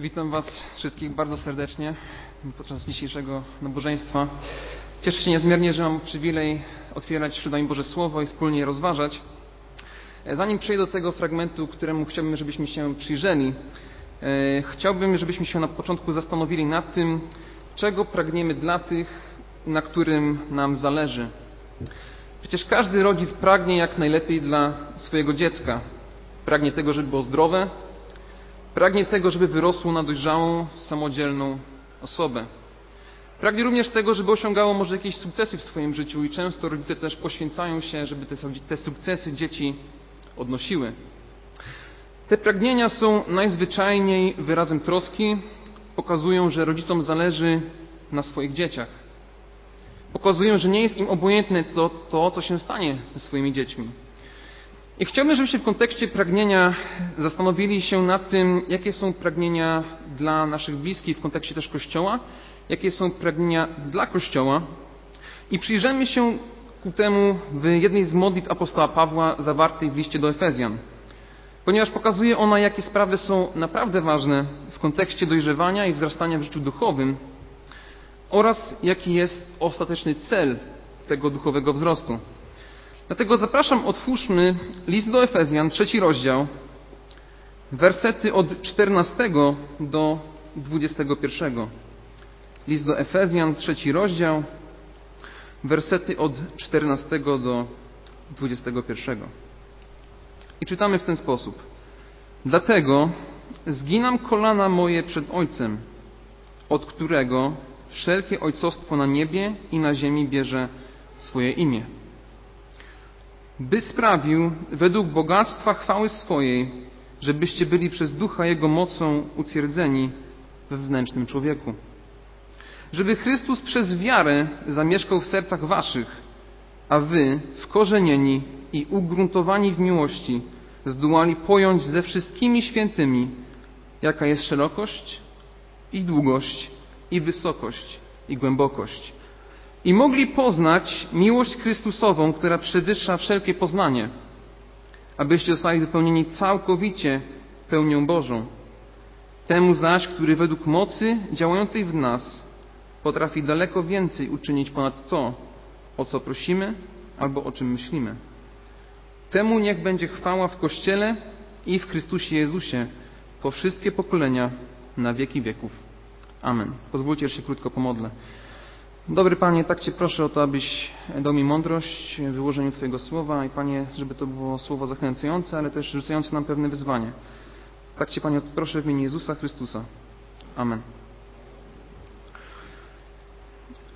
Witam Was wszystkich bardzo serdecznie podczas dzisiejszego nabożeństwa. Cieszę się niezmiernie, że mam przywilej otwierać przed Wami Boże Słowo i wspólnie je rozważać. Zanim przejdę do tego fragmentu, któremu chciałbym, żebyśmy się przyjrzeli, e, chciałbym, żebyśmy się na początku zastanowili nad tym, czego pragniemy dla tych, na którym nam zależy. Przecież każdy rodzic pragnie jak najlepiej dla swojego dziecka. Pragnie tego, żeby było zdrowe, pragnie tego, żeby wyrosło na dojrzałą, samodzielną osobę. Pragnie również tego, żeby osiągało może jakieś sukcesy w swoim życiu i często rodzice też poświęcają się, żeby te, te sukcesy dzieci odnosiły. Te pragnienia są najzwyczajniej wyrazem troski, pokazują, że rodzicom zależy na swoich dzieciach. Pokazują, że nie jest im obojętne to, to co się stanie ze swoimi dziećmi. I chciałbym, żebyście w kontekście pragnienia zastanowili się nad tym, jakie są pragnienia dla naszych bliskich w kontekście też Kościoła, jakie są pragnienia dla Kościoła i przyjrzymy się ku temu w jednej z modlitw apostoła Pawła zawartej w liście do Efezjan. Ponieważ pokazuje ona, jakie sprawy są naprawdę ważne w kontekście dojrzewania i wzrastania w życiu duchowym oraz jaki jest ostateczny cel tego duchowego wzrostu. Dlatego zapraszam, otwórzmy list do Efezjan, trzeci rozdział, wersety od 14 do 21. List do Efezjan, trzeci rozdział, wersety od 14 do 21. I czytamy w ten sposób. Dlatego zginam kolana moje przed Ojcem, od którego wszelkie ojcostwo na niebie i na ziemi bierze swoje imię by sprawił według bogactwa chwały swojej, żebyście byli przez ducha Jego mocą utwierdzeni we wnętrznym człowieku. Żeby Chrystus przez wiarę zamieszkał w sercach waszych, a wy, wkorzenieni i ugruntowani w miłości, zdołali pojąć ze wszystkimi świętymi, jaka jest szerokość i długość i wysokość i głębokość i mogli poznać miłość Chrystusową, która przewyższa wszelkie poznanie, abyście zostali wypełnieni całkowicie pełnią Bożą. Temu zaś, który według mocy działającej w nas potrafi daleko więcej uczynić ponad to, o co prosimy albo o czym myślimy. Temu niech będzie chwała w Kościele i w Chrystusie Jezusie po wszystkie pokolenia na wieki wieków. Amen. Pozwólcie, że się krótko pomodlę. Dobry Panie, tak Cię proszę o to, abyś dał mi mądrość w wyłożeniu Twojego słowa i Panie, żeby to było słowo zachęcające, ale też rzucające nam pewne wyzwanie. Tak Cię Panie proszę w imieniu Jezusa Chrystusa. Amen.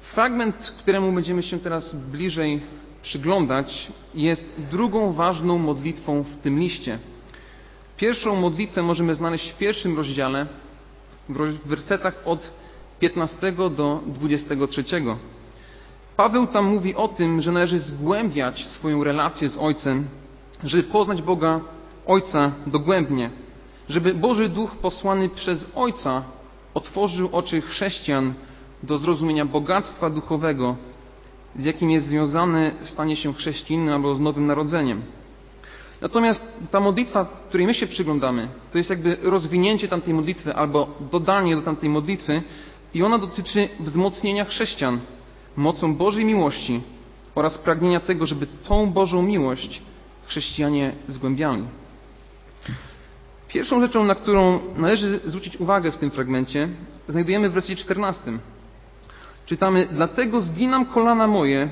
Fragment, któremu będziemy się teraz bliżej przyglądać, jest drugą ważną modlitwą w tym liście. Pierwszą modlitwę możemy znaleźć w pierwszym rozdziale, w wersetach od 15 do 23. Paweł tam mówi o tym, że należy zgłębiać swoją relację z Ojcem, żeby poznać Boga Ojca dogłębnie, żeby Boży Duch posłany przez Ojca otworzył oczy chrześcijan do zrozumienia bogactwa duchowego, z jakim jest związane stanie się chrześcijaninem albo z nowym narodzeniem. Natomiast ta modlitwa, której my się przyglądamy, to jest jakby rozwinięcie tamtej modlitwy albo dodanie do tamtej modlitwy, i ona dotyczy wzmocnienia chrześcijan mocą Bożej miłości oraz pragnienia tego, żeby tą Bożą miłość chrześcijanie zgłębiali. Pierwszą rzeczą, na którą należy zwrócić uwagę w tym fragmencie, znajdujemy w wersji 14. Czytamy: Dlatego zginam kolana moje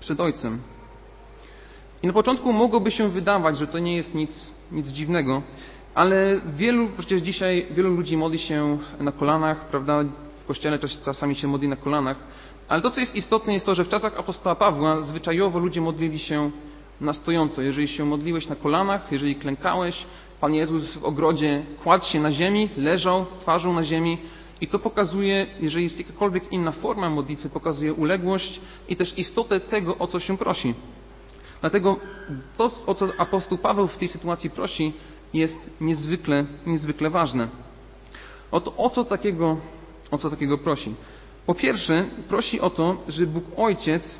przed Ojcem. I na początku mogłoby się wydawać, że to nie jest nic, nic dziwnego, ale wielu, przecież dzisiaj wielu ludzi modli się na kolanach, prawda? W kościele też czasami się modli na kolanach. Ale to, co jest istotne, jest to, że w czasach apostoła Pawła zwyczajowo ludzie modlili się na stojąco. Jeżeli się modliłeś na kolanach, jeżeli klękałeś, Pan Jezus w ogrodzie kładł się na ziemi, leżał twarzą na ziemi i to pokazuje, jeżeli jest jakakolwiek inna forma modlitwy, pokazuje uległość i też istotę tego, o co się prosi. Dlatego to, o co apostoł Paweł w tej sytuacji prosi, jest niezwykle, niezwykle ważne. Oto o co takiego, o co takiego prosi? Po pierwsze, prosi o to, że Bóg Ojciec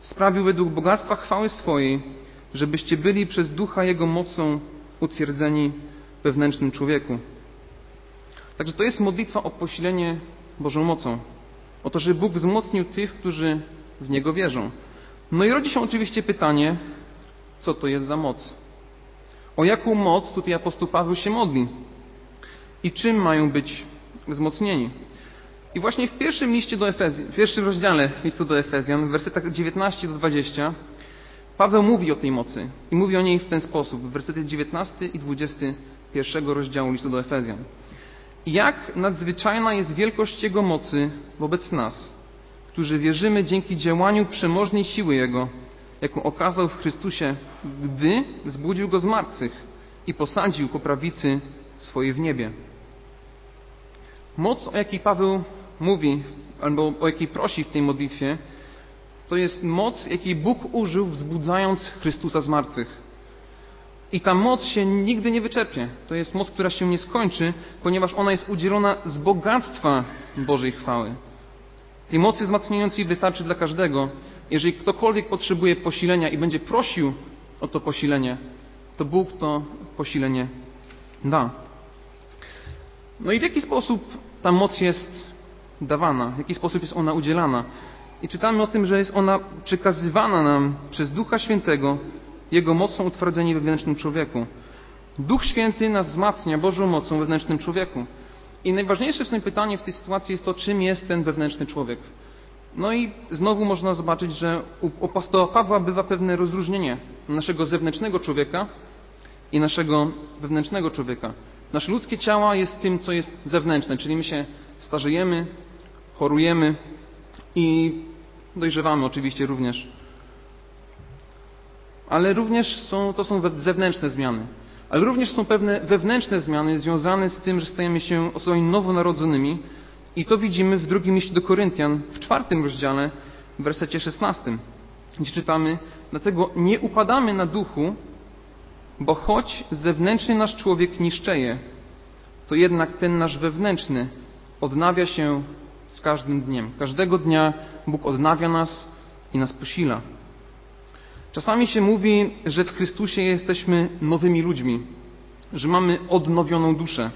sprawił według bogactwa chwały swojej, żebyście byli przez ducha Jego mocą utwierdzeni wewnętrznym człowieku. Także to jest modlitwa o posilenie Bożą mocą. O to, żeby Bóg wzmocnił tych, którzy w Niego wierzą. No i rodzi się oczywiście pytanie, co to jest za moc? O jaką moc tutaj apostoł Paweł się modli? I czym mają być wzmocnieni? I właśnie w pierwszym liście do Efezjan, w pierwszym rozdziale listu do Efezjan, w wersetach 19 do 20, Paweł mówi o tej mocy i mówi o niej w ten sposób, w wersetach 19 i 20 pierwszego rozdziału listu do Efezjan. Jak nadzwyczajna jest wielkość Jego mocy wobec nas, którzy wierzymy dzięki działaniu przemożnej siły Jego, jaką okazał w Chrystusie, gdy zbudził Go z martwych i posadził po prawicy swojej w niebie. Moc, o jakiej Paweł mówi, albo o jakiej prosi w tej modlitwie, to jest moc, jakiej Bóg użył, wzbudzając Chrystusa z martwych. I ta moc się nigdy nie wyczerpie. To jest moc, która się nie skończy, ponieważ ona jest udzielona z bogactwa Bożej chwały. Tej mocy wzmacniającej wystarczy dla każdego. Jeżeli ktokolwiek potrzebuje posilenia i będzie prosił o to posilenie, to Bóg to posilenie da. No i w jaki sposób ta moc jest dawana, w jaki sposób jest ona udzielana? I czytamy o tym, że jest ona przekazywana nam przez Ducha Świętego, Jego mocą utwardzenie we wewnętrznym człowieku. Duch Święty nas wzmacnia Bożą mocą we wewnętrznym człowieku. I najważniejsze w tym pytanie w tej sytuacji jest to, czym jest ten wewnętrzny człowiek. No i znowu można zobaczyć, że u Pawła bywa pewne rozróżnienie naszego zewnętrznego człowieka i naszego wewnętrznego człowieka. Nasze ludzkie ciało jest tym, co jest zewnętrzne, czyli my się starzejemy, chorujemy i dojrzewamy oczywiście również. Ale również są, to są zewnętrzne zmiany. Ale również są pewne wewnętrzne zmiany związane z tym, że stajemy się osobami nowonarodzonymi i to widzimy w drugim liście do Koryntian, w czwartym rozdziale, w wersecie szesnastym, gdzie czytamy Dlatego nie upadamy na duchu, bo choć zewnętrzny nasz człowiek niszczeje, to jednak ten nasz wewnętrzny odnawia się z każdym dniem. Każdego dnia Bóg odnawia nas i nas posila. Czasami się mówi, że w Chrystusie jesteśmy nowymi ludźmi, że mamy odnowioną duszę.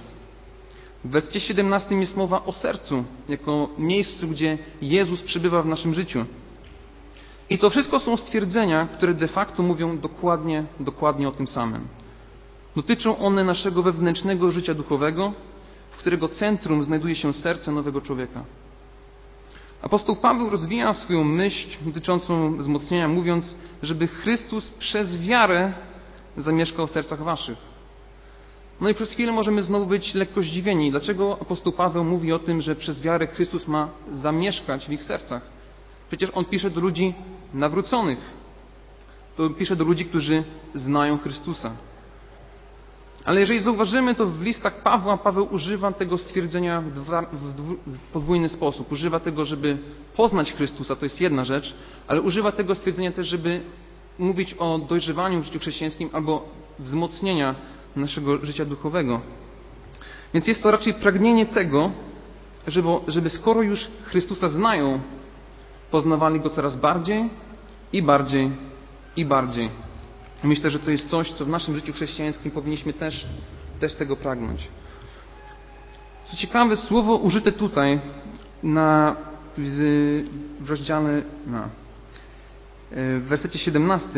W wersecie 17 jest mowa o sercu, jako miejscu, gdzie Jezus przybywa w naszym życiu. I to wszystko są stwierdzenia, które de facto mówią dokładnie, dokładnie o tym samym. Dotyczą one naszego wewnętrznego życia duchowego, w którego centrum znajduje się serce nowego człowieka. Apostoł Paweł rozwija swoją myśl dotyczącą wzmocnienia, mówiąc, żeby Chrystus przez wiarę zamieszkał w sercach waszych. No i przez chwilę możemy znowu być lekko zdziwieni. Dlaczego apostoł Paweł mówi o tym, że przez wiarę Chrystus ma zamieszkać w ich sercach? Przecież on pisze do ludzi nawróconych. To pisze do ludzi, którzy znają Chrystusa. Ale jeżeli zauważymy, to w listach Pawła Paweł używa tego stwierdzenia w, dwa, w, w podwójny sposób. Używa tego, żeby poznać Chrystusa, to jest jedna rzecz, ale używa tego stwierdzenia też, żeby mówić o dojrzewaniu w życiu chrześcijańskim albo wzmocnienia naszego życia duchowego. Więc jest to raczej pragnienie tego, żeby, żeby skoro już Chrystusa znają, poznawali Go coraz bardziej i bardziej i bardziej. Myślę, że to jest coś, co w naszym życiu chrześcijańskim powinniśmy też, też tego pragnąć. Co ciekawe, słowo użyte tutaj na, w, w rozdziale, na, w wersecie 17,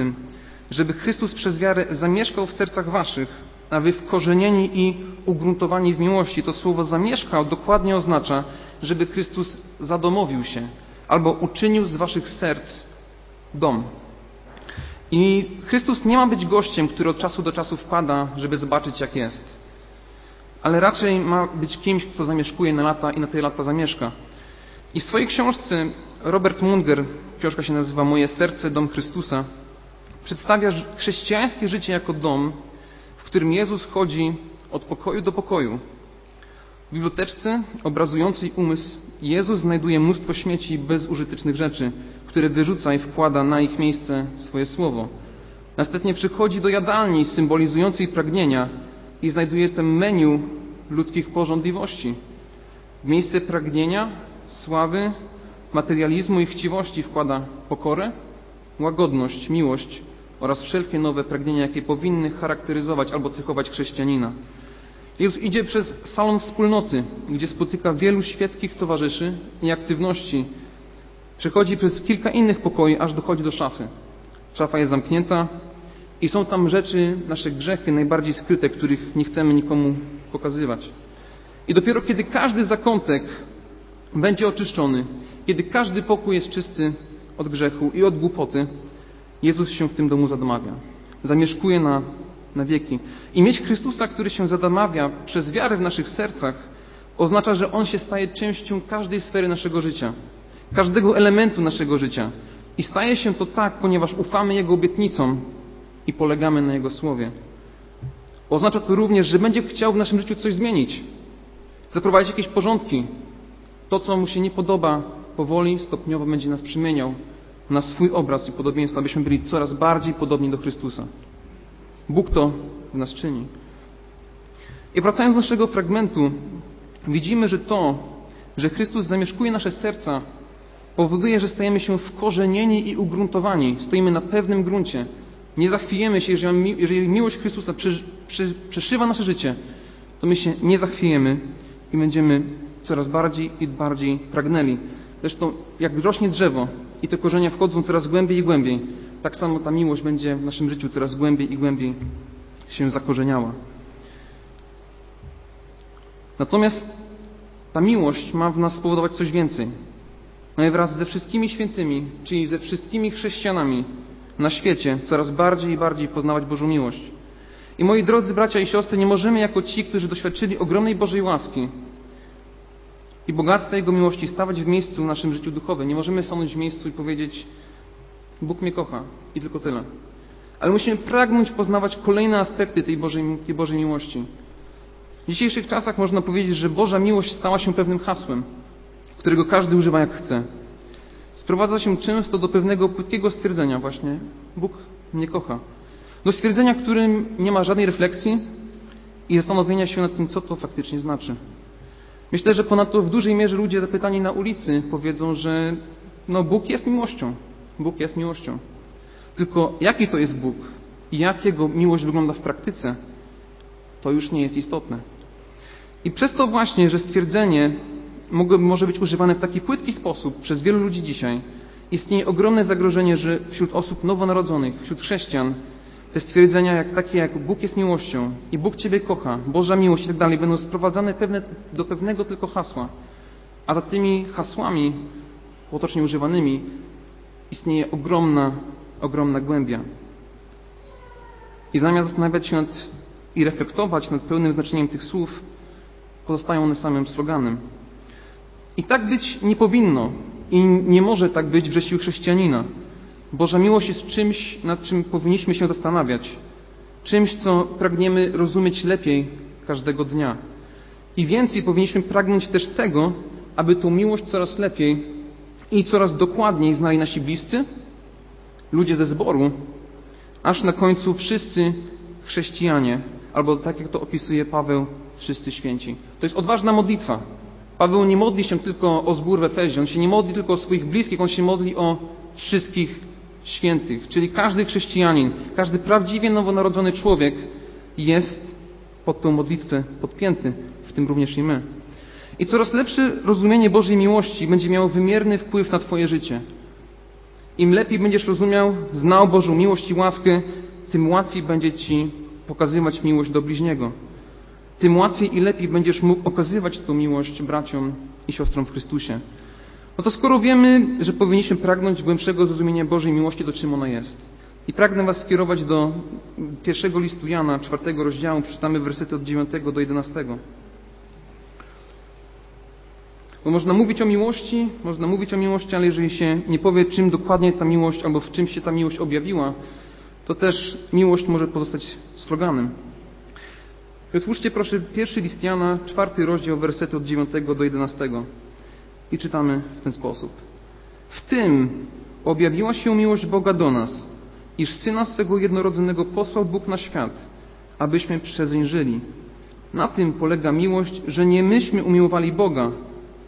żeby Chrystus przez wiarę zamieszkał w sercach waszych, a wy wkorzenieni i ugruntowani w miłości. To słowo zamieszkał dokładnie oznacza, żeby Chrystus zadomowił się albo uczynił z waszych serc dom. I Chrystus nie ma być gościem, który od czasu do czasu wpada, żeby zobaczyć, jak jest. Ale raczej ma być kimś, kto zamieszkuje na lata i na te lata zamieszka. I w swojej książce Robert Munger, książka się nazywa Moje serce, dom Chrystusa, przedstawia chrześcijańskie życie jako dom, którym Jezus chodzi od pokoju do pokoju. W biblioteczce obrazującej umysł Jezus znajduje mnóstwo śmieci bezużytecznych rzeczy, które wyrzuca i wkłada na ich miejsce swoje słowo. Następnie przychodzi do jadalni symbolizującej pragnienia i znajduje tam menu ludzkich porządliwości. W miejsce pragnienia, sławy, materializmu i chciwości wkłada pokorę, łagodność, miłość oraz wszelkie nowe pragnienia, jakie powinny charakteryzować albo cechować chrześcijanina. Jezus idzie przez salon wspólnoty, gdzie spotyka wielu świeckich towarzyszy i aktywności. Przechodzi przez kilka innych pokoi, aż dochodzi do szafy. Szafa jest zamknięta i są tam rzeczy, nasze grzechy najbardziej skryte, których nie chcemy nikomu pokazywać. I dopiero kiedy każdy zakątek będzie oczyszczony, kiedy każdy pokój jest czysty od grzechu i od głupoty, Jezus się w tym domu zadamawia. Zamieszkuje na, na wieki. I mieć Chrystusa, który się zadamawia przez wiarę w naszych sercach, oznacza, że On się staje częścią każdej sfery naszego życia, każdego elementu naszego życia. I staje się to tak, ponieważ ufamy Jego obietnicom i polegamy na Jego słowie. Oznacza to również, że będzie chciał w naszym życiu coś zmienić, zaprowadzić jakieś porządki. To, co mu się nie podoba, powoli, stopniowo będzie nas przemieniał na swój obraz i podobieństwo, abyśmy byli coraz bardziej podobni do Chrystusa. Bóg to w nas czyni. I wracając do naszego fragmentu, widzimy, że to, że Chrystus zamieszkuje nasze serca, powoduje, że stajemy się wkorzenieni i ugruntowani. Stoimy na pewnym gruncie. Nie zachwijemy się, jeżeli, miłość Chrystusa przeszywa nasze życie, to my się nie zachwijemy i będziemy coraz bardziej i bardziej pragnęli. Zresztą jak rośnie drzewo i te korzenie wchodzą coraz głębiej i głębiej, tak samo ta miłość będzie w naszym życiu coraz głębiej i głębiej się zakorzeniała. Natomiast ta miłość ma w nas spowodować coś więcej. Mamy wraz ze wszystkimi świętymi, czyli ze wszystkimi chrześcijanami na świecie, coraz bardziej i bardziej poznawać Bożą miłość. I moi drodzy bracia i siostry, nie możemy jako ci, którzy doświadczyli ogromnej Bożej łaski, i bogactwa Jego miłości stawać w miejscu w naszym życiu duchowym. Nie możemy stanąć w miejscu i powiedzieć Bóg mnie kocha i tylko tyle. Ale musimy pragnąć poznawać kolejne aspekty tej Bożej, tej Bożej miłości. W dzisiejszych czasach można powiedzieć, że Boża miłość stała się pewnym hasłem, którego każdy używa jak chce. Sprowadza się często do pewnego płytkiego stwierdzenia właśnie Bóg mnie kocha. Do stwierdzenia, którym nie ma żadnej refleksji i zastanowienia się nad tym, co to faktycznie znaczy. Myślę, że ponadto w dużej mierze ludzie zapytani na ulicy powiedzą, że no Bóg jest miłością. Bóg jest miłością. Tylko jaki to jest Bóg i jak Jego miłość wygląda w praktyce, to już nie jest istotne. I przez to właśnie, że stwierdzenie może być używane w taki płytki sposób przez wielu ludzi dzisiaj, istnieje ogromne zagrożenie, że wśród osób nowonarodzonych, wśród chrześcijan, te stwierdzenia jak takie jak Bóg jest miłością i Bóg Ciebie kocha, Boża miłość i tak dalej będą sprowadzane pewne, do pewnego tylko hasła. A za tymi hasłami potocznie używanymi istnieje ogromna, ogromna głębia. I zamiast zastanawiać się nad, i reflektować nad pełnym znaczeniem tych słów, pozostają one samym sloganem. I tak być nie powinno i nie może tak być w życiu chrześcijanina. Boża miłość jest czymś, nad czym powinniśmy się zastanawiać, czymś, co pragniemy rozumieć lepiej każdego dnia. I więcej powinniśmy pragnąć też tego, aby tą miłość coraz lepiej i coraz dokładniej znali nasi bliscy, ludzie ze zboru, aż na końcu wszyscy chrześcijanie, albo tak jak to opisuje Paweł, wszyscy święci. To jest odważna modlitwa. Paweł nie modli się tylko o zbór w Efezie, on się nie modli tylko o swoich bliskich, on się modli o wszystkich świętych, czyli każdy chrześcijanin, każdy prawdziwie nowonarodzony człowiek jest pod tą modlitwę podpięty, w tym również i my. I coraz lepsze rozumienie Bożej miłości będzie miało wymierny wpływ na Twoje życie. Im lepiej będziesz rozumiał, znał Bożą miłość i łaskę, tym łatwiej będzie Ci pokazywać miłość do bliźniego. Tym łatwiej i lepiej będziesz mógł okazywać tę miłość braciom i siostrom w Chrystusie. No to skoro wiemy, że powinniśmy pragnąć głębszego zrozumienia Bożej miłości, to czym ona jest? I pragnę Was skierować do pierwszego listu Jana, czwartego rozdziału. Przeczytamy wersety od dziewiątego do jedenastego. Bo można mówić o miłości, można mówić o miłości, ale jeżeli się nie powie, czym dokładnie ta miłość albo w czym się ta miłość objawiła, to też miłość może pozostać sloganem. Otwórzcie proszę pierwszy list Jana, czwarty rozdział, wersety od dziewiątego do jedenastego. I czytamy w ten sposób. W tym objawiła się miłość Boga do nas, iż Syna swego jednorodzonego posłał Bóg na świat, abyśmy przezeń żyli. Na tym polega miłość, że nie myśmy umiłowali Boga,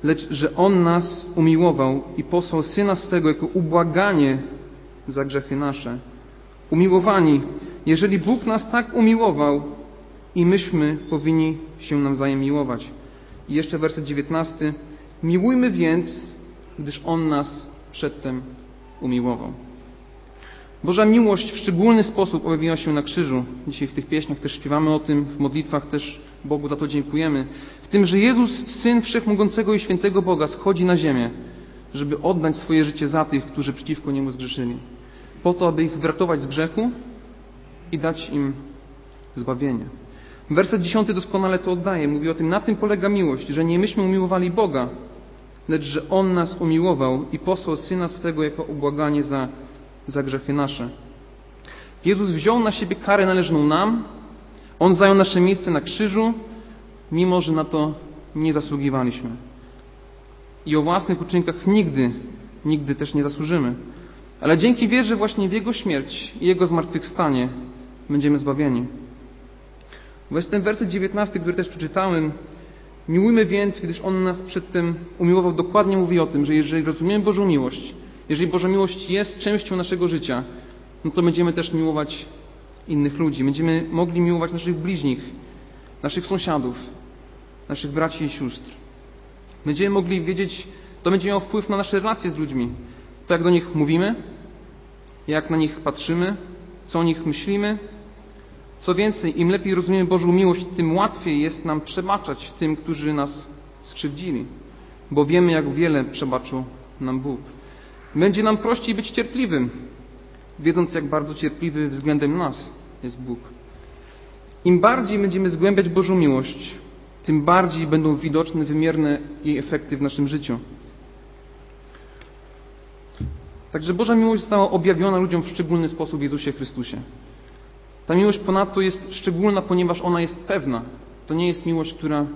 lecz że On nas umiłował i posłał Syna swego jako ubłaganie za grzechy nasze. Umiłowani, jeżeli Bóg nas tak umiłował, i myśmy powinni się nawzajem miłować. I jeszcze werset 19. Miłujmy więc, gdyż On nas przedtem umiłował. Boża miłość w szczególny sposób objawiła się na krzyżu. Dzisiaj w tych pieśniach też śpiewamy o tym, w modlitwach też Bogu za to dziękujemy. W tym, że Jezus, Syn Wszechmogącego i Świętego Boga, schodzi na ziemię, żeby oddać swoje życie za tych, którzy przeciwko Niemu zgrzeszyli. Po to, aby ich wyratować z grzechu i dać im zbawienie. Werset dziesiąty doskonale to oddaje. Mówi o tym, na tym polega miłość, że nie myśmy umiłowali Boga, lecz że On nas umiłował i posłał Syna swego jako ubłaganie za, za grzechy nasze. Jezus wziął na siebie karę należną nam, On zajął nasze miejsce na krzyżu, mimo że na to nie zasługiwaliśmy. I o własnych uczynkach nigdy, nigdy też nie zasłużymy. Ale dzięki wierze właśnie w Jego śmierć i Jego zmartwychwstanie będziemy zbawieni. Właśnie ten werset 19, który też przeczytałem, miłujmy więc, gdyż On nas przedtem umiłował, dokładnie mówi o tym, że jeżeli rozumiemy Bożą miłość, jeżeli Boża miłość jest częścią naszego życia, no to będziemy też miłować innych ludzi. Będziemy mogli miłować naszych bliźnich, naszych sąsiadów, naszych braci i sióstr. Będziemy mogli wiedzieć, to będzie miało wpływ na nasze relacje z ludźmi. To, jak do nich mówimy, jak na nich patrzymy, co o nich myślimy. Co więcej, im lepiej rozumiemy Bożą miłość, tym łatwiej jest nam przebaczać tym, którzy nas skrzywdzili, bo wiemy, jak wiele przebaczył nam Bóg. Będzie nam prościej być cierpliwym, wiedząc, jak bardzo cierpliwy względem nas jest Bóg. Im bardziej będziemy zgłębiać Bożą miłość, tym bardziej będą widoczne wymierne jej efekty w naszym życiu. Także Boża miłość została objawiona ludziom w szczególny sposób w Jezusie Chrystusie. Ta miłość ponadto jest szczególna, ponieważ ona jest pewna. To nie jest miłość, która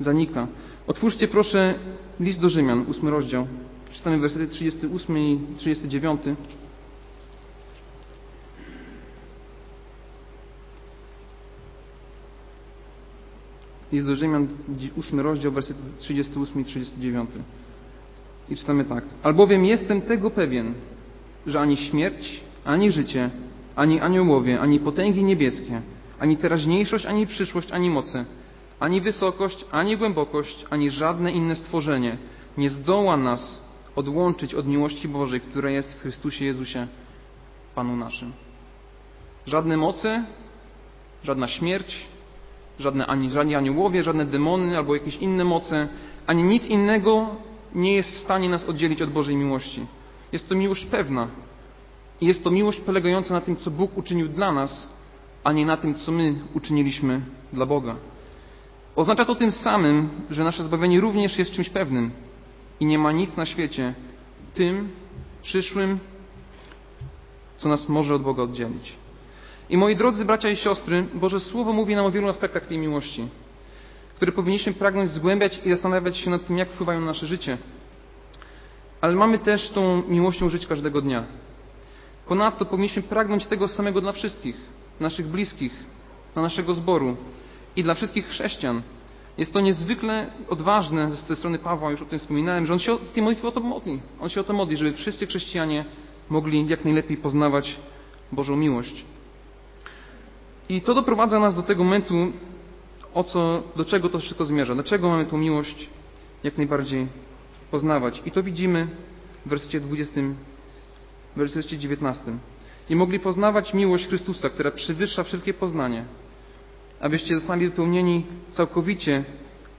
zanika. Otwórzcie proszę list do Rzymian, ósmy rozdział. Czytamy wersety 38 i 39. List do Rzymian, ósmy rozdział, wersety 38 i 39. I czytamy tak. Albowiem jestem tego pewien, że ani śmierć, ani życie, ani aniołowie, ani potęgi niebieskie, ani teraźniejszość, ani przyszłość, ani moce, ani wysokość, ani głębokość, ani żadne inne stworzenie nie zdoła nas odłączyć od miłości Bożej, która jest w Chrystusie Jezusie, Panu naszym. Żadne moce, żadna śmierć, żadne ani żadni aniołowie, żadne demony albo jakieś inne moce, ani nic innego nie jest w stanie nas oddzielić od Bożej miłości. Jest to miłość pewna. I jest to miłość polegająca na tym, co Bóg uczynił dla nas, a nie na tym, co my uczyniliśmy dla Boga. Oznacza to tym samym, że nasze zbawienie również jest czymś pewnym i nie ma nic na świecie, tym przyszłym, co nas może od Boga oddzielić. I moi drodzy bracia i siostry, Boże Słowo mówi nam o wielu aspektach tej miłości które powinniśmy pragnąć zgłębiać i zastanawiać się nad tym, jak wpływają na nasze życie. Ale mamy też tą miłością żyć każdego dnia. Ponadto powinniśmy pragnąć tego samego dla wszystkich, naszych bliskich, dla naszego zboru i dla wszystkich chrześcijan. Jest to niezwykle odważne ze strony Pawła, już o tym wspominałem, że on się tej modlitwie o to modli. On się o to modli, żeby wszyscy chrześcijanie mogli jak najlepiej poznawać Bożą miłość. I to doprowadza nas do tego momentu, o co, do czego to wszystko zmierza, dlaczego mamy tą miłość jak najbardziej poznawać. I to widzimy w wersecie 20, w wersecie 19. I mogli poznawać miłość Chrystusa, która przewyższa wszelkie poznanie, abyście zostali wypełnieni całkowicie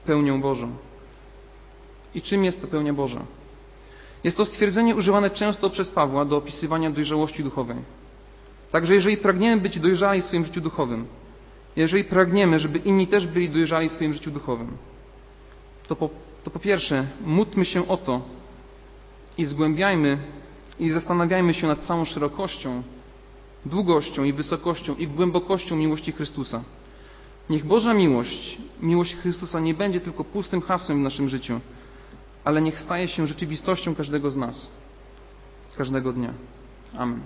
pełnią Bożą. I czym jest to pełnia Boża? Jest to stwierdzenie używane często przez Pawła do opisywania dojrzałości duchowej. Także jeżeli pragniemy być dojrzali w swoim życiu duchowym, jeżeli pragniemy, żeby inni też byli dojrzali w swoim życiu duchowym, to po, to po pierwsze módlmy się o to i zgłębiajmy i zastanawiajmy się nad całą szerokością, długością i wysokością i głębokością miłości Chrystusa. Niech Boża miłość, miłość Chrystusa nie będzie tylko pustym hasłem w naszym życiu, ale niech staje się rzeczywistością każdego z nas, każdego dnia. Amen.